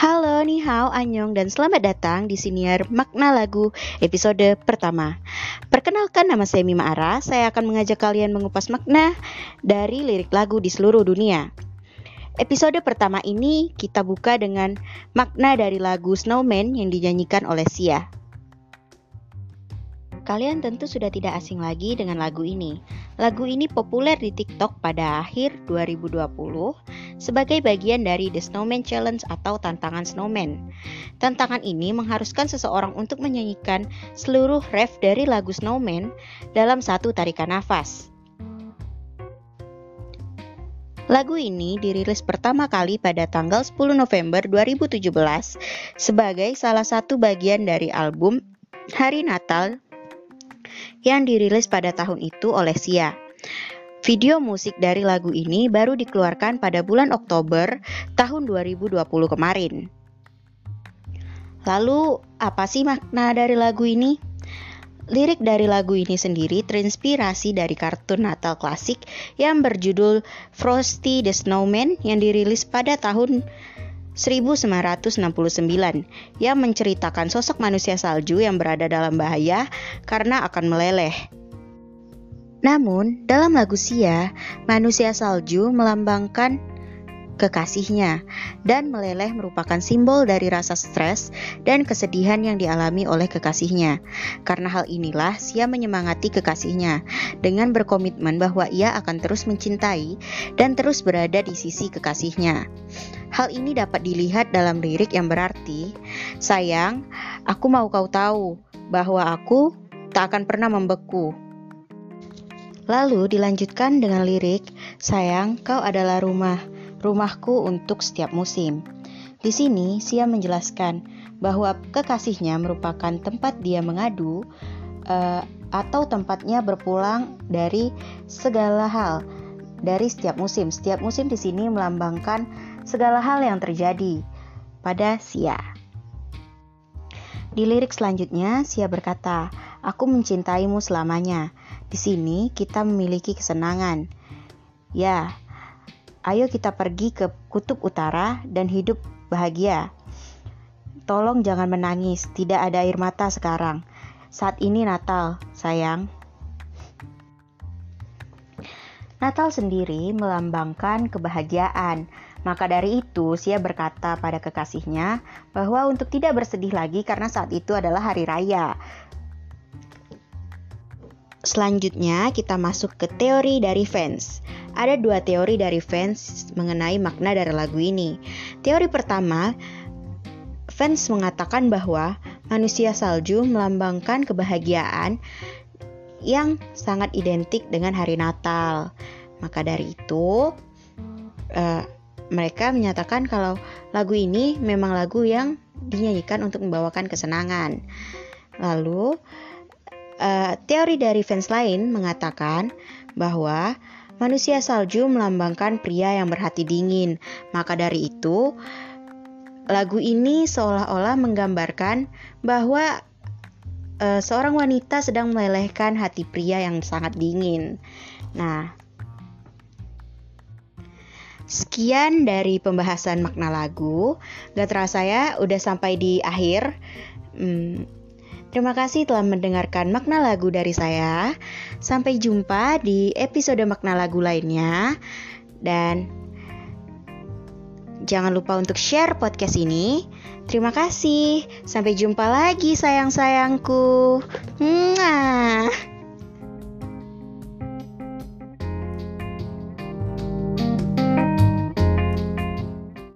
Halo, ni hao, anyong, dan selamat datang di siniar Makna Lagu episode pertama. Perkenalkan nama saya Mima Ara, saya akan mengajak kalian mengupas makna dari lirik lagu di seluruh dunia. Episode pertama ini kita buka dengan makna dari lagu Snowman yang dinyanyikan oleh Sia. Kalian tentu sudah tidak asing lagi dengan lagu ini. Lagu ini populer di TikTok pada akhir 2020 sebagai bagian dari The Snowman Challenge atau tantangan snowman. Tantangan ini mengharuskan seseorang untuk menyanyikan seluruh ref dari lagu Snowman dalam satu tarikan nafas. Lagu ini dirilis pertama kali pada tanggal 10 November 2017 sebagai salah satu bagian dari album Hari Natal yang dirilis pada tahun itu oleh Sia. Video musik dari lagu ini baru dikeluarkan pada bulan Oktober tahun 2020 kemarin. Lalu, apa sih makna dari lagu ini? Lirik dari lagu ini sendiri terinspirasi dari kartun Natal klasik yang berjudul Frosty the Snowman yang dirilis pada tahun 1969 yang menceritakan sosok manusia salju yang berada dalam bahaya karena akan meleleh. Namun, dalam lagu Sia, manusia salju melambangkan kekasihnya dan meleleh merupakan simbol dari rasa stres dan kesedihan yang dialami oleh kekasihnya. Karena hal inilah Sia menyemangati kekasihnya dengan berkomitmen bahwa ia akan terus mencintai dan terus berada di sisi kekasihnya. Hal ini dapat dilihat dalam lirik yang berarti, "Sayang, aku mau kau tahu bahwa aku tak akan pernah membeku." Lalu dilanjutkan dengan lirik, "Sayang, kau adalah rumah, rumahku untuk setiap musim." Di sini, Sia menjelaskan bahwa kekasihnya merupakan tempat dia mengadu uh, atau tempatnya berpulang dari segala hal, dari setiap musim. Setiap musim di sini melambangkan segala hal yang terjadi pada Sia. Di lirik selanjutnya, Sia berkata, "Aku mencintaimu selamanya. Di sini kita memiliki kesenangan. Ya, ayo kita pergi ke kutub utara dan hidup bahagia. Tolong jangan menangis, tidak ada air mata sekarang. Saat ini Natal, sayang." Natal sendiri melambangkan kebahagiaan, maka dari itu, Sia berkata pada kekasihnya bahwa untuk tidak bersedih lagi karena saat itu adalah hari raya. Selanjutnya, kita masuk ke teori dari fans. Ada dua teori dari fans mengenai makna dari lagu ini. Teori pertama, fans mengatakan bahwa manusia salju melambangkan kebahagiaan yang sangat identik dengan hari Natal. Maka dari itu, uh, mereka menyatakan kalau lagu ini memang lagu yang dinyanyikan untuk membawakan kesenangan. Lalu, uh, teori dari fans lain mengatakan bahwa manusia salju melambangkan pria yang berhati dingin. Maka dari itu, lagu ini seolah-olah menggambarkan bahwa uh, seorang wanita sedang melelehkan hati pria yang sangat dingin. Nah, Sekian dari pembahasan makna lagu. Gak terasa ya, udah sampai di akhir. Hmm, terima kasih telah mendengarkan makna lagu dari saya. Sampai jumpa di episode makna lagu lainnya. Dan jangan lupa untuk share podcast ini. Terima kasih. Sampai jumpa lagi sayang-sayangku. Mwah.